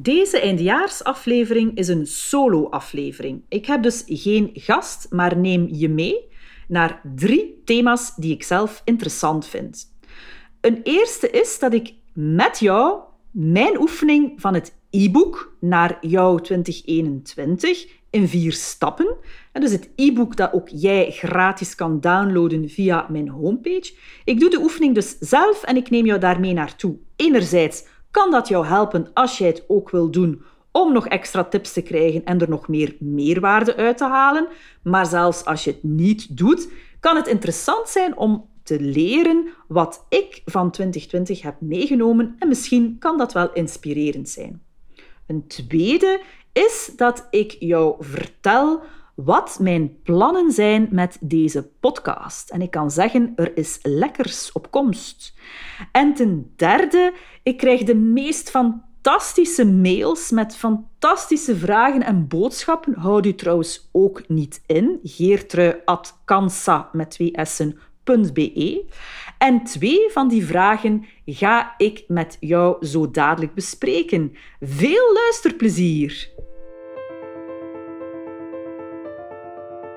Deze eindjaarsaflevering is een solo-aflevering. Ik heb dus geen gast, maar neem je mee naar drie thema's die ik zelf interessant vind. Een eerste is dat ik met jou mijn oefening van het e-book naar jou 2021 in vier stappen. En dus het e-book dat ook jij gratis kan downloaden via mijn homepage. Ik doe de oefening dus zelf en ik neem jou daarmee naartoe. Enerzijds kan dat jou helpen als jij het ook wil doen om nog extra tips te krijgen en er nog meer meerwaarde uit te halen. Maar zelfs als je het niet doet, kan het interessant zijn om te leren wat ik van 2020 heb meegenomen en misschien kan dat wel inspirerend zijn. Een tweede is dat ik jou vertel wat mijn plannen zijn met deze podcast. En ik kan zeggen, er is lekkers op komst. En ten derde, ik krijg de meest fantastische mails met fantastische vragen en boodschappen. Houd u trouwens ook niet in. Geertrui.kansa met twee s'en.be. En twee van die vragen ga ik met jou zo dadelijk bespreken. Veel luisterplezier!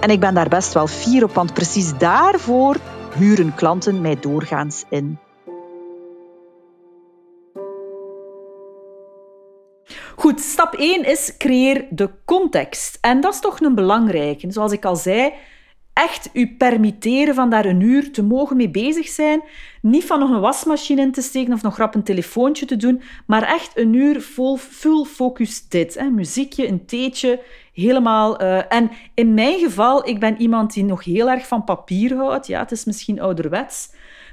En ik ben daar best wel fier op, want precies daarvoor huren klanten mij doorgaans in. Goed, stap 1 is creëer de context. En dat is toch een belangrijke. Zoals ik al zei, echt u permitteren van daar een uur te mogen mee bezig zijn. Niet van nog een wasmachine in te steken of nog rap een telefoontje te doen, maar echt een uur vol full focus dit. Hè. Muziekje, een theetje, helemaal. Uh, en in mijn geval, ik ben iemand die nog heel erg van papier houdt. Ja, het is misschien ouderwets.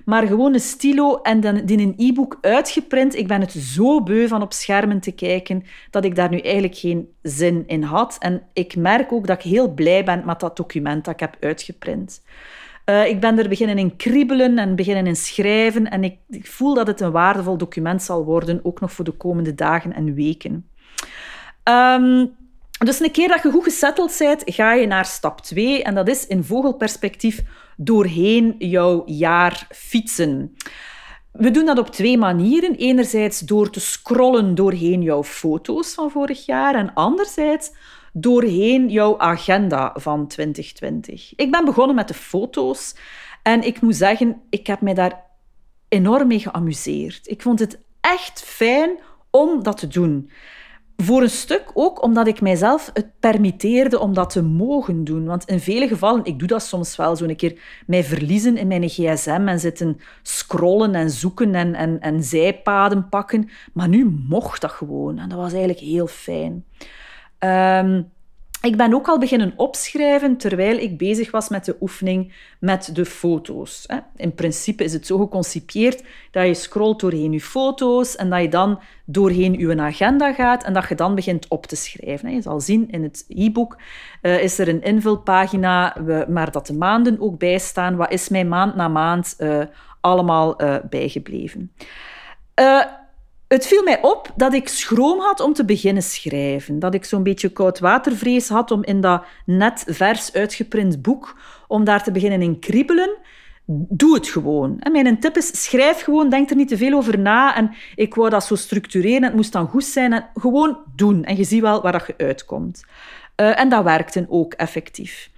Maar gewoon een stilo en dan in een e-book uitgeprint. Ik ben het zo beu van op schermen te kijken dat ik daar nu eigenlijk geen zin in had. En ik merk ook dat ik heel blij ben met dat document dat ik heb uitgeprint. Uh, ik ben er beginnen in kriebelen en beginnen in schrijven. En ik, voel dat het een waardevol document zal worden, ook nog voor de komende dagen en weken. Um, dus een keer dat je goed gesetteld bent, ga je naar stap 2 en dat is in vogelperspectief doorheen jouw jaar fietsen. We doen dat op twee manieren. Enerzijds door te scrollen doorheen jouw foto's van vorig jaar en anderzijds doorheen jouw agenda van 2020. Ik ben begonnen met de foto's en ik moet zeggen, ik heb mij daar enorm mee geamuseerd. Ik vond het echt fijn om dat te doen. Voor een stuk ook omdat ik mijzelf het permitteerde om dat te mogen doen. Want in vele gevallen, ik doe dat soms wel, zo een keer mij verliezen in mijn gsm en zitten scrollen en zoeken en, en, en zijpaden pakken. Maar nu mocht dat gewoon en dat was eigenlijk heel fijn. Um, ik ben ook al beginnen opschrijven terwijl ik bezig was met de oefening met de foto's. In principe is het zo geconcipieerd dat je scrolt doorheen je foto's en dat je dan doorheen je agenda gaat en dat je dan begint op te schrijven. Je zal zien in het e-book uh, is er een invulpagina, maar dat de maanden ook bijstaan. Wat is mij maand na maand uh, allemaal uh, bijgebleven? Het viel mij op dat ik schroom had om te beginnen schrijven. Dat ik zo'n beetje koudwatervrees had om in dat net vers uitgeprint boek, om daar te beginnen in kriebelen. Doe het gewoon. En mijn tip is, schrijf gewoon, denk er niet te veel over na. En ik wou dat zo structureren, het moest dan goed zijn. En gewoon doen. En je ziet wel waar dat je uitkomt. Uh, en dat werkte ook effectief.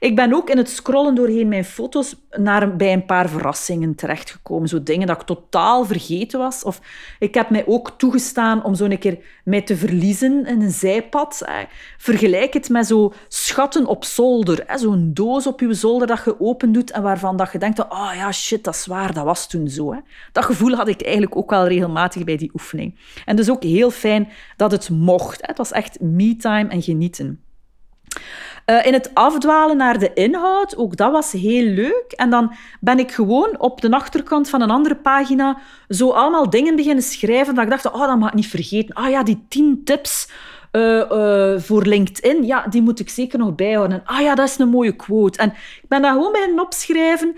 Ik ben ook in het scrollen doorheen mijn foto's naar, bij een paar verrassingen terechtgekomen. Zo dingen dat ik totaal vergeten was. Of ik heb mij ook toegestaan om zo een keer mij te verliezen in een zijpad. Vergelijk het met zo schatten op zolder. Zo'n doos op je zolder dat je open doet en waarvan dat je denkt, oh ja, shit, dat is waar, dat was toen zo. Dat gevoel had ik eigenlijk ook wel regelmatig bij die oefening. En dus ook heel fijn dat het mocht. Het was echt me-time en genieten. Uh, in het afdwalen naar de inhoud, ook dat was heel leuk. En dan ben ik gewoon op de achterkant van een andere pagina zo allemaal dingen beginnen schrijven dat ik dacht, oh, dat mag ik niet vergeten. Ah ja, die tien tips uh, uh, voor LinkedIn, ja, die moet ik zeker nog bijhouden. Ah ja, dat is een mooie quote. En ik ben dat gewoon beginnen opschrijven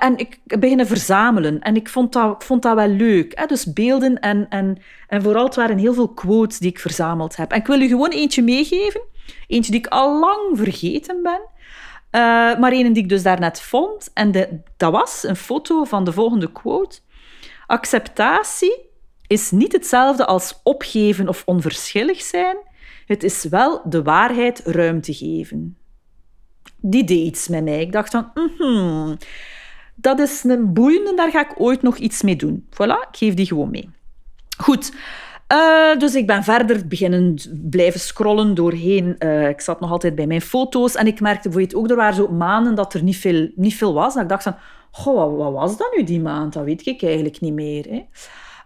en ik beginnen verzamelen. En ik vond dat, ik vond dat wel leuk. Hè? Dus beelden en, en, en vooral het waren heel veel quotes die ik verzameld heb. En ik wil u gewoon eentje meegeven. Eentje die ik al lang vergeten ben. Uh, maar een die ik dus daarnet vond. En de, dat was een foto van de volgende quote. Acceptatie is niet hetzelfde als opgeven of onverschillig zijn. Het is wel de waarheid ruimte geven. Die deed iets met mij. Ik dacht van, mm dat is een boeiende, daar ga ik ooit nog iets mee doen. Voilà, ik geef die gewoon mee. Goed, uh, dus ik ben verder beginnen blijven scrollen doorheen. Uh, ik zat nog altijd bij mijn foto's en ik merkte bijvoorbeeld ook, er waren zo maanden dat er niet veel, niet veel was. En ik dacht van, goh, wat, was dat nu die maand? Dat weet ik eigenlijk niet meer. Hè.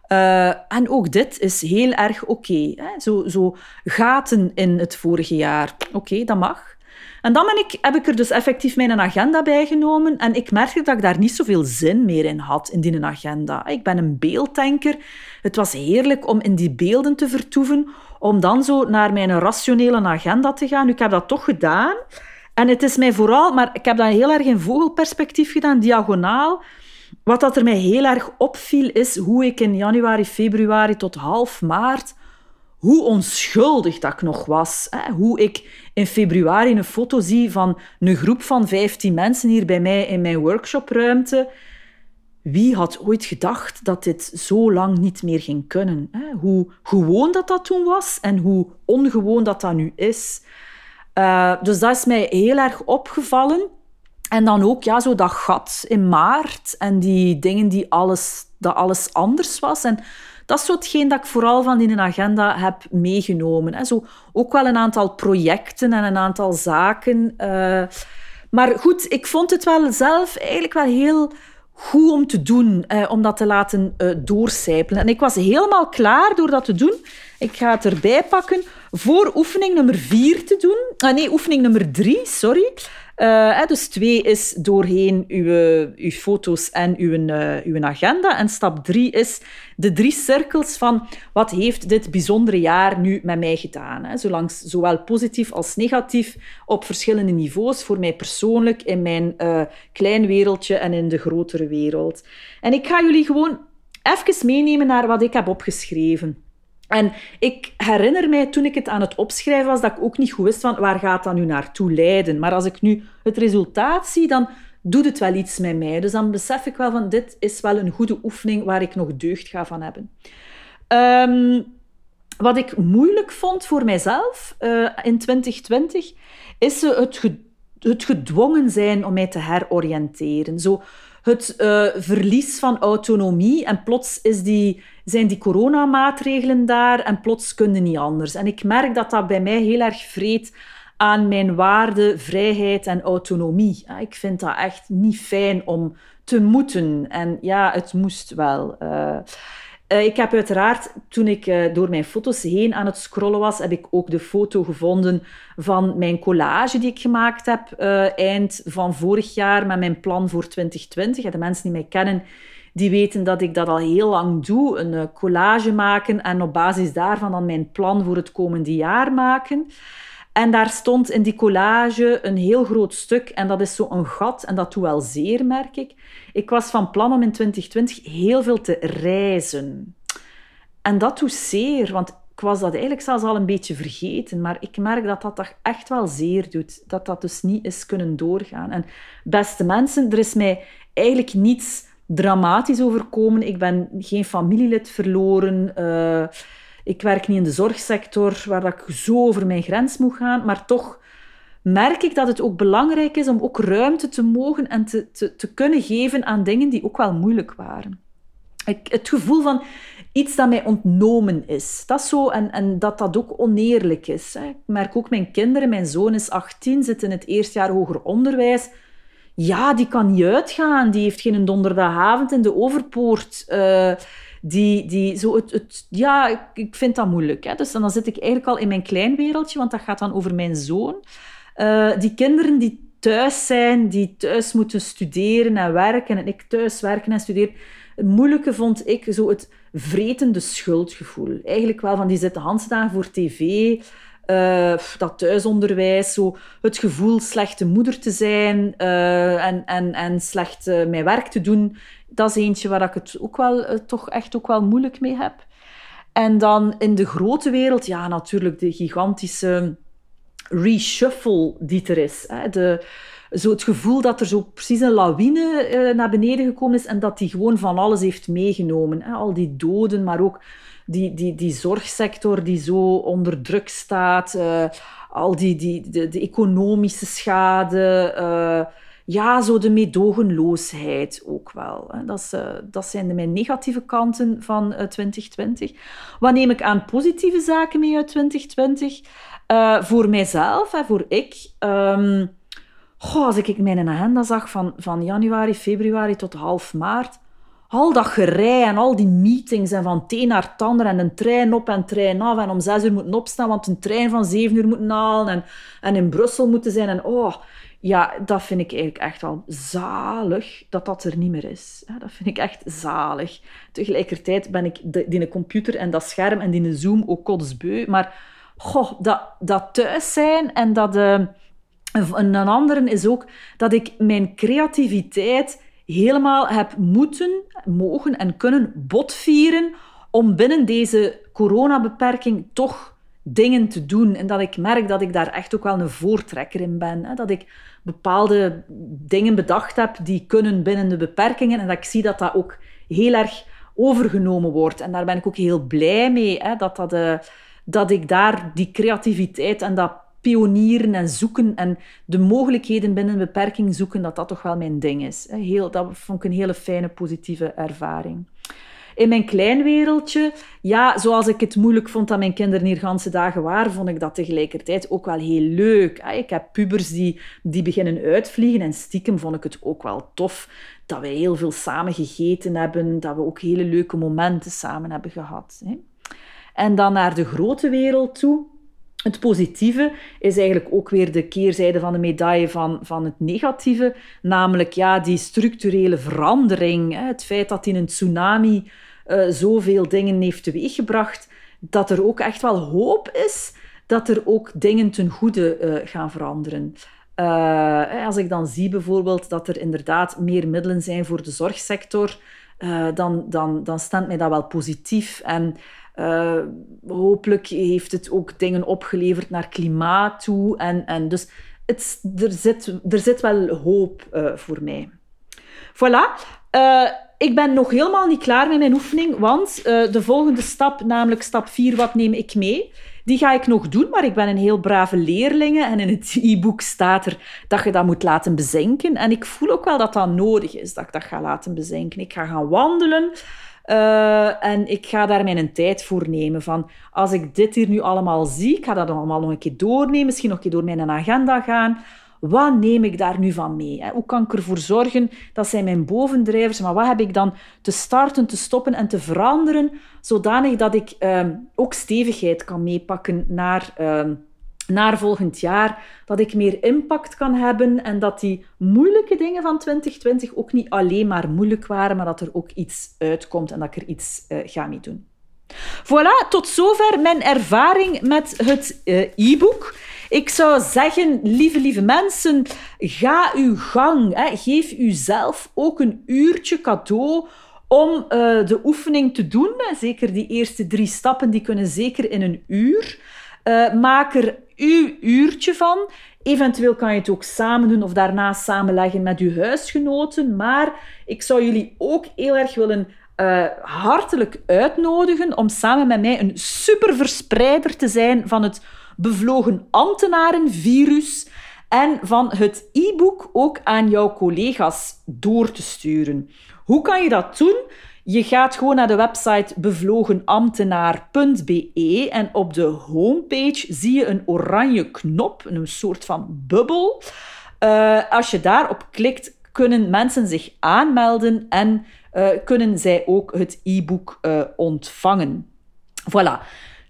Uh, en ook dit is heel erg oké. Zo, zo gaten in het vorige jaar. Oké, dat mag. En dan ben ik, heb ik er dus effectief mijn agenda bij genomen en ik merkte dat ik daar niet zoveel zin meer in had, in die agenda. Ik ben een beelddenker. Het was heerlijk om in die beelden te vertoeven, om dan zo naar mijn rationele agenda te gaan. Ik heb dat toch gedaan. En het is mij vooral, maar ik heb dat heel erg in vogelperspectief gedaan, diagonaal. Wat dat er mij heel erg opviel, is hoe ik in januari, februari tot half maart hoe onschuldig dat ik nog was. Hè? Hoe ik in februari een foto zie van een groep van 15 mensen hier bij mij in mijn workshopruimte. Wie had ooit gedacht dat dit zo lang niet meer ging kunnen? Hè? Hoe gewoon dat dat toen was en hoe ongewoon dat dat nu is. Uh, dus dat is mij heel erg opgevallen. En dan ook ja, zo dat gat in maart en die dingen die alles, dat alles anders was. En dat is zo dat ik vooral van in een agenda heb meegenomen. Zo ook wel een aantal projecten en een aantal zaken. Uh, maar goed, ik vond het wel zelf eigenlijk wel heel goed om te doen, eh, om dat te laten uh, doorcijpelen. En ik was helemaal klaar door dat te doen. Ik ga het erbij pakken voor oefening nummer vier te doen. Ah, nee, oefening nummer drie, sorry. Uh, dus twee is doorheen uw, uw foto's en uw, uh, uw agenda. En stap drie is de drie cirkels van wat heeft dit bijzondere jaar nu met mij gedaan. Hè? Zowel positief als negatief op verschillende niveaus. Voor mij persoonlijk, in mijn uh, klein wereldje en in de grotere wereld. En ik ga jullie gewoon even meenemen naar wat ik heb opgeschreven. En ik herinner mij toen ik het aan het opschrijven was, dat ik ook niet goed wist van waar gaat dat nu naartoe leiden. Maar als ik nu het resultaat zie, dan doet het wel iets met mij. Dus dan besef ik wel van dit is wel een goede oefening waar ik nog deugd ga van hebben. Um, wat ik moeilijk vond voor mijzelf uh, in 2020, is het, het gedwongen zijn om mij te heroriënteren. Zo het uh, verlies van autonomie en plots is die zijn die coronamaatregelen daar en plots kunnen niet anders. En ik merk dat dat bij mij heel erg vreet aan mijn waarde, vrijheid en autonomie. Ik vind dat echt niet fijn om te moeten. En ja, het moest wel. Uh, ik heb uiteraard, toen ik uh, door mijn foto's heen aan het scrollen was, heb ik ook de foto gevonden van mijn collage die ik gemaakt heb uh, eind van vorig jaar met mijn plan voor 2020. De mensen die mij kennen, die weten dat ik dat al heel lang doe. Een eh, collage maken en op basis daarvan dan mijn plan voor het komende jaar maken. En daar stond in die collage een heel groot stuk en dat is zo een gat en dat doet wel zeer, merk ik. Ik was van plan om in 2020 heel veel te reizen. En dat doet zeer, want ik was dat eigenlijk zelfs al een beetje vergeten, maar ik merk dat dat toch echt wel zeer doet. Dat dat dus niet is kunnen doorgaan. En beste mensen, er is mij eigenlijk niets dramatisch overkomen. Ik ben geen familielid verloren. Uh, ik werk niet in de zorgsector, waar dat ik zo over mijn grens moet gaan. Maar toch merk ik dat het ook belangrijk is om ook ruimte te mogen en te, te, kunnen geven aan dingen die ook wel moeilijk waren. Ik, het gevoel van iets dat mij ontnomen is. Dat is zo, en, en dat dat ook oneerlijk is. Hè. Ik merk ook mijn kinderen, mijn zoon is 18, zit in het eerste jaar hoger onderwijs. Ja, die kan niet uitgaan. Die heeft geen donderdagavond in de overpoort. Uh, die, die zo het, ja, ik vind dat moeilijk. Hè. Dus dan zit ik eigenlijk al in mijn klein wereldje, want dat gaat dan over mijn zoon. Uh, die kinderen die thuis zijn, die thuis moeten studeren en werken, en ik thuis werken en studeren. Het moeilijke vond ik zo het vretende schuldgevoel. Eigenlijk wel van die zitten handdagen voor tv, uh, dat thuisonderwijs, zo het gevoel slechte moeder te zijn uh, en, en, en slecht uh, mijn werk te doen. Dat is eentje waar ik het ook wel, toch echt ook wel moeilijk mee heb. En dan in de grote wereld, ja, natuurlijk de gigantische reshuffle die er is. Hè. De, zo het gevoel dat er zo precies een lawine uh, naar beneden gekomen is en dat die gewoon van alles heeft meegenomen. Hè. Al die doden, maar ook die, die, die zorgsector die zo onder druk staat, uh, al die, die, de, de economische schade, ja, zo de meedogenloosheid ook wel. Dat, is, dat zijn de, mijn negatieve kanten van 2020. Wat neem ik aan positieve zaken mee uit 2020? voor mijzelf, hè, voor ik... Goh, als ik mijn agenda zag van, van januari, februari tot half maart, al dat gerij en al die meetings en van het een naar het ander en een trein op en trein af en om zes uur moeten opstaan, want een trein van zeven uur moet halen en, en in Brussel moeten zijn. En oh, ja, dat vind ik eigenlijk echt wel zalig dat dat er niet meer is. Dat vind ik echt zalig. Tegelijkertijd ben ik de, computer en dat scherm en die Zoom ook kotsbeu. Maar goh, dat, dat thuis zijn en dat... Uh, een andere is ook dat ik mijn creativiteit helemaal heb moeten, mogen en kunnen botvieren om binnen deze coronabeperking toch dingen te doen. En dat ik merk dat ik daar echt ook wel een voortrekker in ben. Dat ik bepaalde dingen bedacht heb die kunnen binnen de beperkingen en dat ik zie dat dat ook heel erg overgenomen wordt. En daar ben ik ook heel blij mee, dat, dat, uh, dat ik daar die creativiteit en dat pionieren en zoeken en de mogelijkheden binnen beperking zoeken, dat dat toch wel mijn ding is. Heel, dat vond ik een hele fijne, positieve ervaring. In mijn klein wereldje, ja, zoals ik het moeilijk vond dat mijn kinderen hier ganse dagen waren, vond ik dat tegelijkertijd ook wel heel leuk. Ik heb pubers die, die beginnen uitvliegen en stiekem vond ik het ook wel tof dat wij heel veel samen gegeten hebben, dat we ook hele leuke momenten samen hebben gehad. En dan naar de grote wereld toe het positieve is eigenlijk ook weer de keerzijde van de medaille van, van het negatieve, namelijk ja, die structurele verandering. Het feit dat in een tsunami uh, zoveel dingen heeft teweeggebracht, dat er ook echt wel hoop is dat er ook dingen ten goede uh, gaan veranderen. Uh, als ik dan zie bijvoorbeeld dat er inderdaad meer middelen zijn voor de zorgsector, dan, dan, dan stemt mij dat wel positief. En hopelijk heeft het ook dingen opgeleverd naar klimaat toe. En, en dus het, er, zit, er zit wel hoop voor mij. Voilà. Ik ben nog helemaal niet klaar met mijn oefening, want de volgende stap, namelijk stap 4, wat neem ik mee? Die ga ik nog doen, maar ik ben een heel brave leerling en in het e-book staat er dat je dat moet laten bezinken. En ik voel ook wel dat dat nodig is, dat ik dat ga laten bezinken. Ik ga gaan wandelen. Uh, en ik ga daar mijn tijd voor nemen. Van, als ik dit hier nu allemaal zie, ik ga dat allemaal nog een keer doornemen, misschien nog een keer door mijn agenda gaan. Wat neem ik daar nu van mee? Hoe kan ik ervoor zorgen? Dat zijn mijn bovendrijvers. Maar wat heb ik dan te starten, te stoppen en te veranderen, zodanig dat ik uh, ook stevigheid kan meepakken naar... Uh, naar volgend jaar, dat ik meer impact kan hebben en dat die moeilijke dingen van 2020 ook niet alleen maar moeilijk waren, maar dat er ook iets uitkomt en dat ik er iets uh, ga mee doen. Voilà, tot zover mijn ervaring met het uh, e-book. Ik zou zeggen, lieve, lieve mensen, ga uw gang. Hè. Geef uzelf ook een uurtje cadeau om uh, de oefening te doen. Zeker die eerste drie stappen, die kunnen zeker in een uur. Uh, maak er uw uurtje van. Eventueel kan je het ook samen doen of daarna samenleggen met uw huisgenoten. Maar ik zou jullie ook heel erg willen uh, hartelijk uitnodigen om samen met mij een superverspreider te zijn van het bevlogen ambtenarenvirus. en van het e-book ook aan jouw collega's door te sturen. Hoe kan je dat doen? Je gaat gewoon naar de website bevlogenambtenaar.be en op de homepage zie je een oranje knop, een soort van bubbel. Uh, als je daarop klikt, kunnen mensen zich aanmelden en uh, kunnen zij ook het e-book uh, ontvangen. Voilà.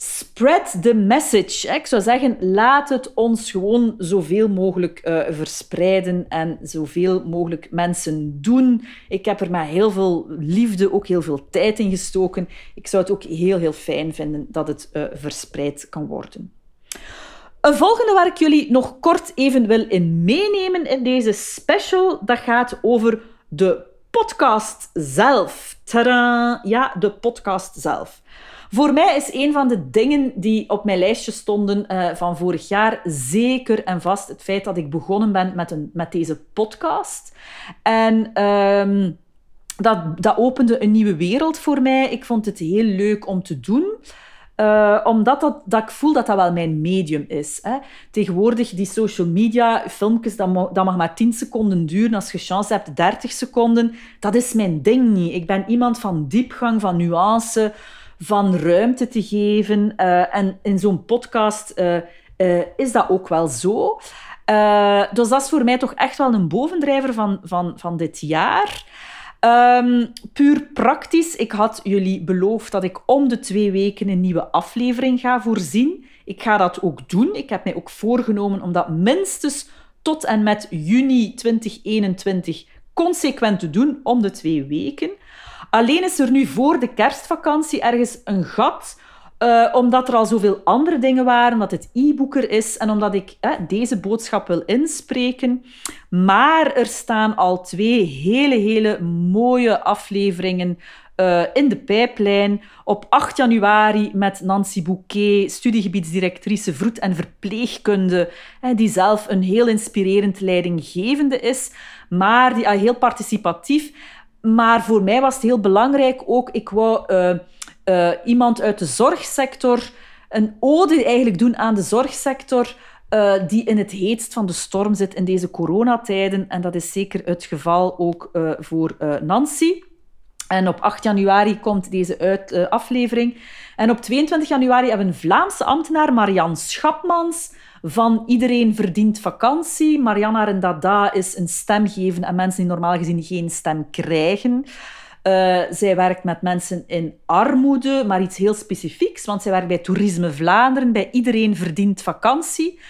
Spread the message. Ik zou zeggen, laat het ons gewoon zoveel mogelijk uh, verspreiden en zoveel mogelijk mensen doen. Ik heb er met heel veel liefde ook heel veel tijd in gestoken. Ik zou het ook heel, heel fijn vinden dat het uh, verspreid kan worden. Een volgende waar ik jullie nog kort even wil in meenemen in deze special, dat gaat over de podcast zelf. Tadaa! Ja, de podcast zelf. Voor mij is een van de dingen die op mijn lijstje stonden uh, van vorig jaar zeker en vast het feit dat ik begonnen ben met, een, met deze podcast. En um, dat, dat opende een nieuwe wereld voor mij. Ik vond het heel leuk om te doen. Uh, omdat dat, dat ik voel dat dat wel mijn medium is. Hè. Tegenwoordig, die social media, filmpjes, dat mag, dat mag maar 10 seconden duren. Als je chance hebt, 30 seconden. Dat is mijn ding niet. Ik ben iemand van diepgang, van nuance van ruimte te geven. Uh, en in zo'n podcast uh, uh, is dat ook wel zo. dus dat is voor mij toch echt wel een bovendrijver van, van, van dit jaar. Um, puur praktisch, ik had jullie beloofd dat ik om de twee weken een nieuwe aflevering ga voorzien. Ik ga dat ook doen. Ik heb mij ook voorgenomen om dat minstens tot en met juni 2021 consequent te doen, om de twee weken. Alleen is er nu voor de kerstvakantie ergens een gat, uh, omdat er al zoveel andere dingen waren, omdat het e-boeker is en omdat ik eh, deze boodschap wil inspreken. Maar er staan al twee hele, hele mooie afleveringen uh, in de pijplijn. Op 8 januari met Nancy Bouquet, studiegebiedsdirectrice vroed- en verpleegkunde, die zelf een heel inspirerend leidinggevende is, maar die heel participatief maar voor mij was het heel belangrijk ook, ik wou uh, uh, iemand uit de zorgsector, een ode eigenlijk doen aan de zorgsector, uh, die in het heetst van de storm zit in deze coronatijden. En dat is zeker het geval ook voor Nancy. En op 8 januari komt deze uit, aflevering. En op 22 januari hebben een Vlaamse ambtenaar, Marian Schapmans, van Iedereen verdient vakantie. Marianne Rendada is een stem geven aan mensen die normaal gezien geen stem krijgen. Uh, zij werkt met mensen in armoede, maar iets heel specifieks, want zij werkt bij Toerisme Vlaanderen, bij Iedereen verdient vakantie.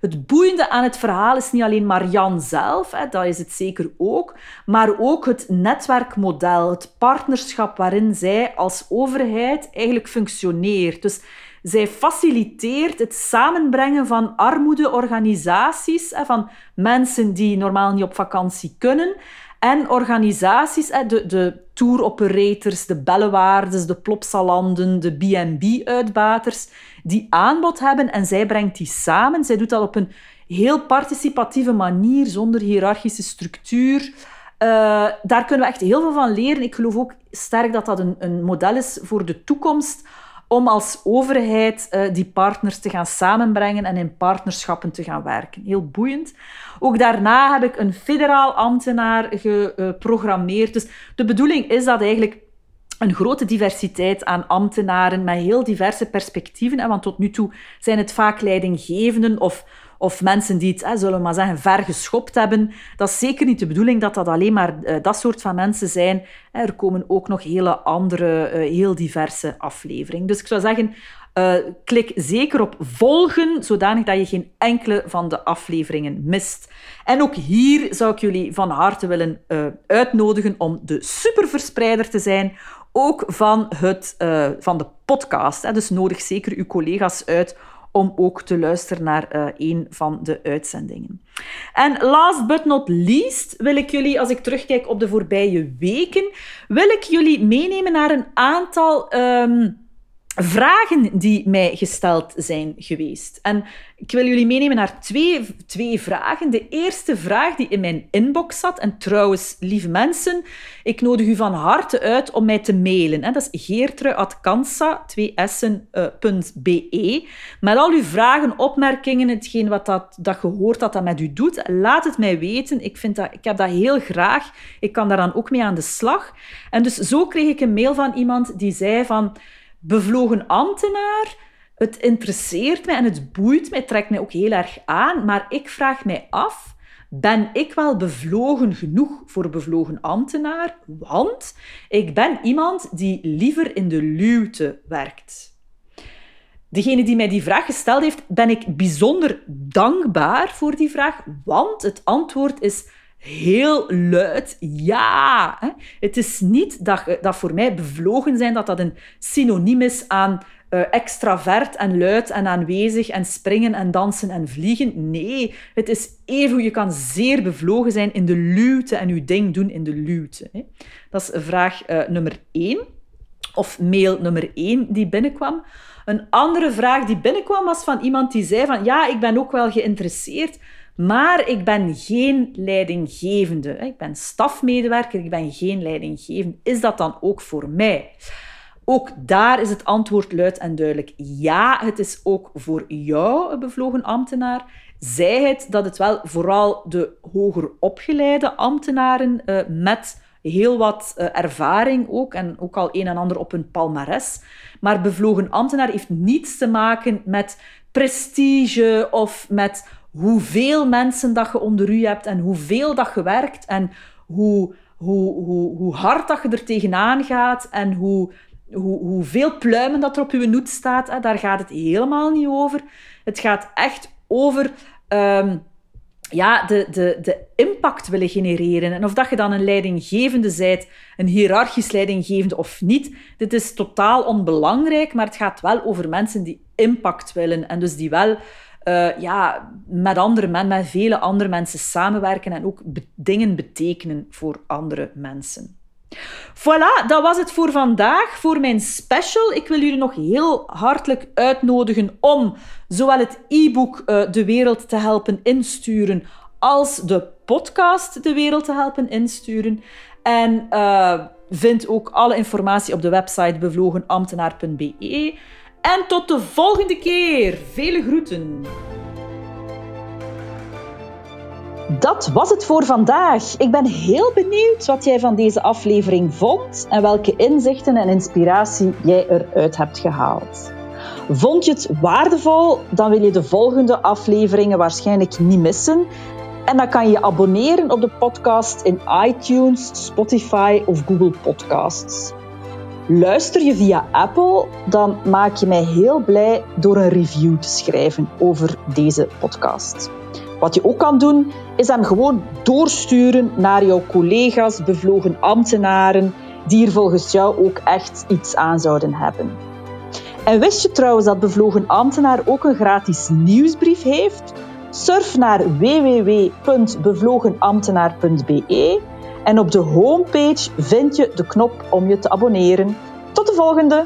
Het boeiende aan het verhaal is niet alleen Marianne zelf, hè, dat is het zeker ook, maar ook het netwerkmodel, het partnerschap waarin zij als overheid eigenlijk functioneert. Dus zij faciliteert het samenbrengen van armoedeorganisaties, van mensen die normaal niet op vakantie kunnen, en organisaties, de, de tour operators, de bellewaardes, de plopsalanden, de B&B-uitbaters, die aanbod hebben en zij brengt die samen. Zij doet dat op een heel participatieve manier, zonder hiërarchische structuur. Uh, daar kunnen we echt heel veel van leren. Ik geloof ook sterk dat dat een, een model is voor de toekomst om als overheid uh, die partners te gaan samenbrengen en in partnerschappen te gaan werken. Heel boeiend. Ook daarna heb ik een federaal ambtenaar geprogrammeerd. Dus de bedoeling is dat eigenlijk een grote diversiteit aan ambtenaren met heel diverse perspectieven. Want tot nu toe zijn het vaak leidinggevenden of of mensen die het, hè, zullen we maar zeggen, ver geschopt hebben. Dat is zeker niet de bedoeling dat dat alleen maar uh, dat soort van mensen zijn. Er komen ook nog hele andere, uh, heel diverse afleveringen. Dus ik zou zeggen, klik zeker op volgen, zodanig dat je geen enkele van de afleveringen mist. En ook hier zou ik jullie van harte willen uitnodigen om de superverspreider te zijn, ook van, het, van de podcast. Dus nodig zeker uw collega's uit om ook te luisteren naar uh, een van de uitzendingen. En last but not least wil ik jullie, als ik terugkijk op de voorbije weken, wil ik jullie meenemen naar een aantal um, vragen die mij gesteld zijn geweest. En ik wil jullie meenemen naar twee, twee vragen. De eerste vraag die in mijn inbox zat, en trouwens, lieve mensen, ik nodig u van harte uit om mij te mailen. Dat is geertrui.kansa, 2 be. Met al uw vragen, opmerkingen, hetgeen wat dat, dat gehoord dat dat met u doet, laat het mij weten. Ik, vind dat, ik heb dat heel graag. Ik kan daar dan ook mee aan de slag. En dus zo kreeg ik een mail van iemand die zei van bevlogen ambtenaar. Het interesseert mij en het boeit mij, het trekt mij ook heel erg aan. Maar ik vraag mij af, ben ik wel bevlogen genoeg voor bevlogen ambtenaar? Want ik ben iemand die liever in de luwte werkt. Degene die mij die vraag gesteld heeft, ben ik bijzonder dankbaar voor die vraag, want het antwoord is heel luid ja. Het is niet dat, dat voor mij bevlogen zijn dat dat een synoniem is aan uh, extravert en luid en aanwezig en springen en dansen en vliegen. Nee, het is even hoe je kan zeer bevlogen zijn in de luwte en je ding doen in de luwte. Dat is vraag uh, nummer één, of mail nummer één die binnenkwam. Een andere vraag die binnenkwam was van iemand die zei van ja, ik ben ook wel geïnteresseerd maar ik ben geen leidinggevende. Ik ben stafmedewerker, ik ben geen leidinggevende. Is dat dan ook voor mij? Ook daar is het antwoord luid en duidelijk. Ja, het is ook voor jou bevlogen ambtenaar. Zij het dat het wel vooral de hoger opgeleide ambtenaren uh, met heel wat uh, ervaring ook en ook al een en ander op hun palmares. Maar bevlogen ambtenaar heeft niets te maken met prestige of met hoeveel mensen dat je onder u hebt en hoeveel dat je werkt en hoe, hoe, hoe, hoe hard dat je er tegenaan gaat en hoe, hoe, hoeveel pluimen dat er op je noet staat. Hè, daar gaat het helemaal niet over. Het gaat echt over um, ja, de, de, de impact willen genereren. En of dat je dan een leidinggevende zijt, een hiërarchisch leidinggevende of niet, dit is totaal onbelangrijk, maar het gaat wel over mensen die impact willen en dus die wel uh, ja, met andere mensen, met vele andere mensen samenwerken en ook dingen betekenen voor andere mensen. Voilà, dat was het voor vandaag, voor mijn special. Ik wil jullie nog heel hartelijk uitnodigen om zowel het e-book uh, De Wereld te helpen insturen als de podcast De Wereld te helpen insturen. En uh, vind ook alle informatie op de website bevlogenambtenaar.be. En tot de volgende keer. Vele groeten. Dat was het voor vandaag. Ik ben heel benieuwd wat jij van deze aflevering vond en welke inzichten en inspiratie jij eruit hebt gehaald. Vond je het waardevol? Dan wil je de volgende afleveringen waarschijnlijk niet missen. En dan kan je je abonneren op de podcast in iTunes, Spotify of Google Podcasts. Luister je via Apple, dan maak je mij heel blij door een review te schrijven over deze podcast. Wat je ook kan doen, is hem gewoon doorsturen naar jouw collega's, bevlogen ambtenaren, die er volgens jou ook echt iets aan zouden hebben. En wist je trouwens dat Bevlogen Ambtenaar ook een gratis nieuwsbrief heeft? Surf naar www.bevlogenambtenaar.be en op de homepage vind je de knop om je te abonneren. Tot de volgende!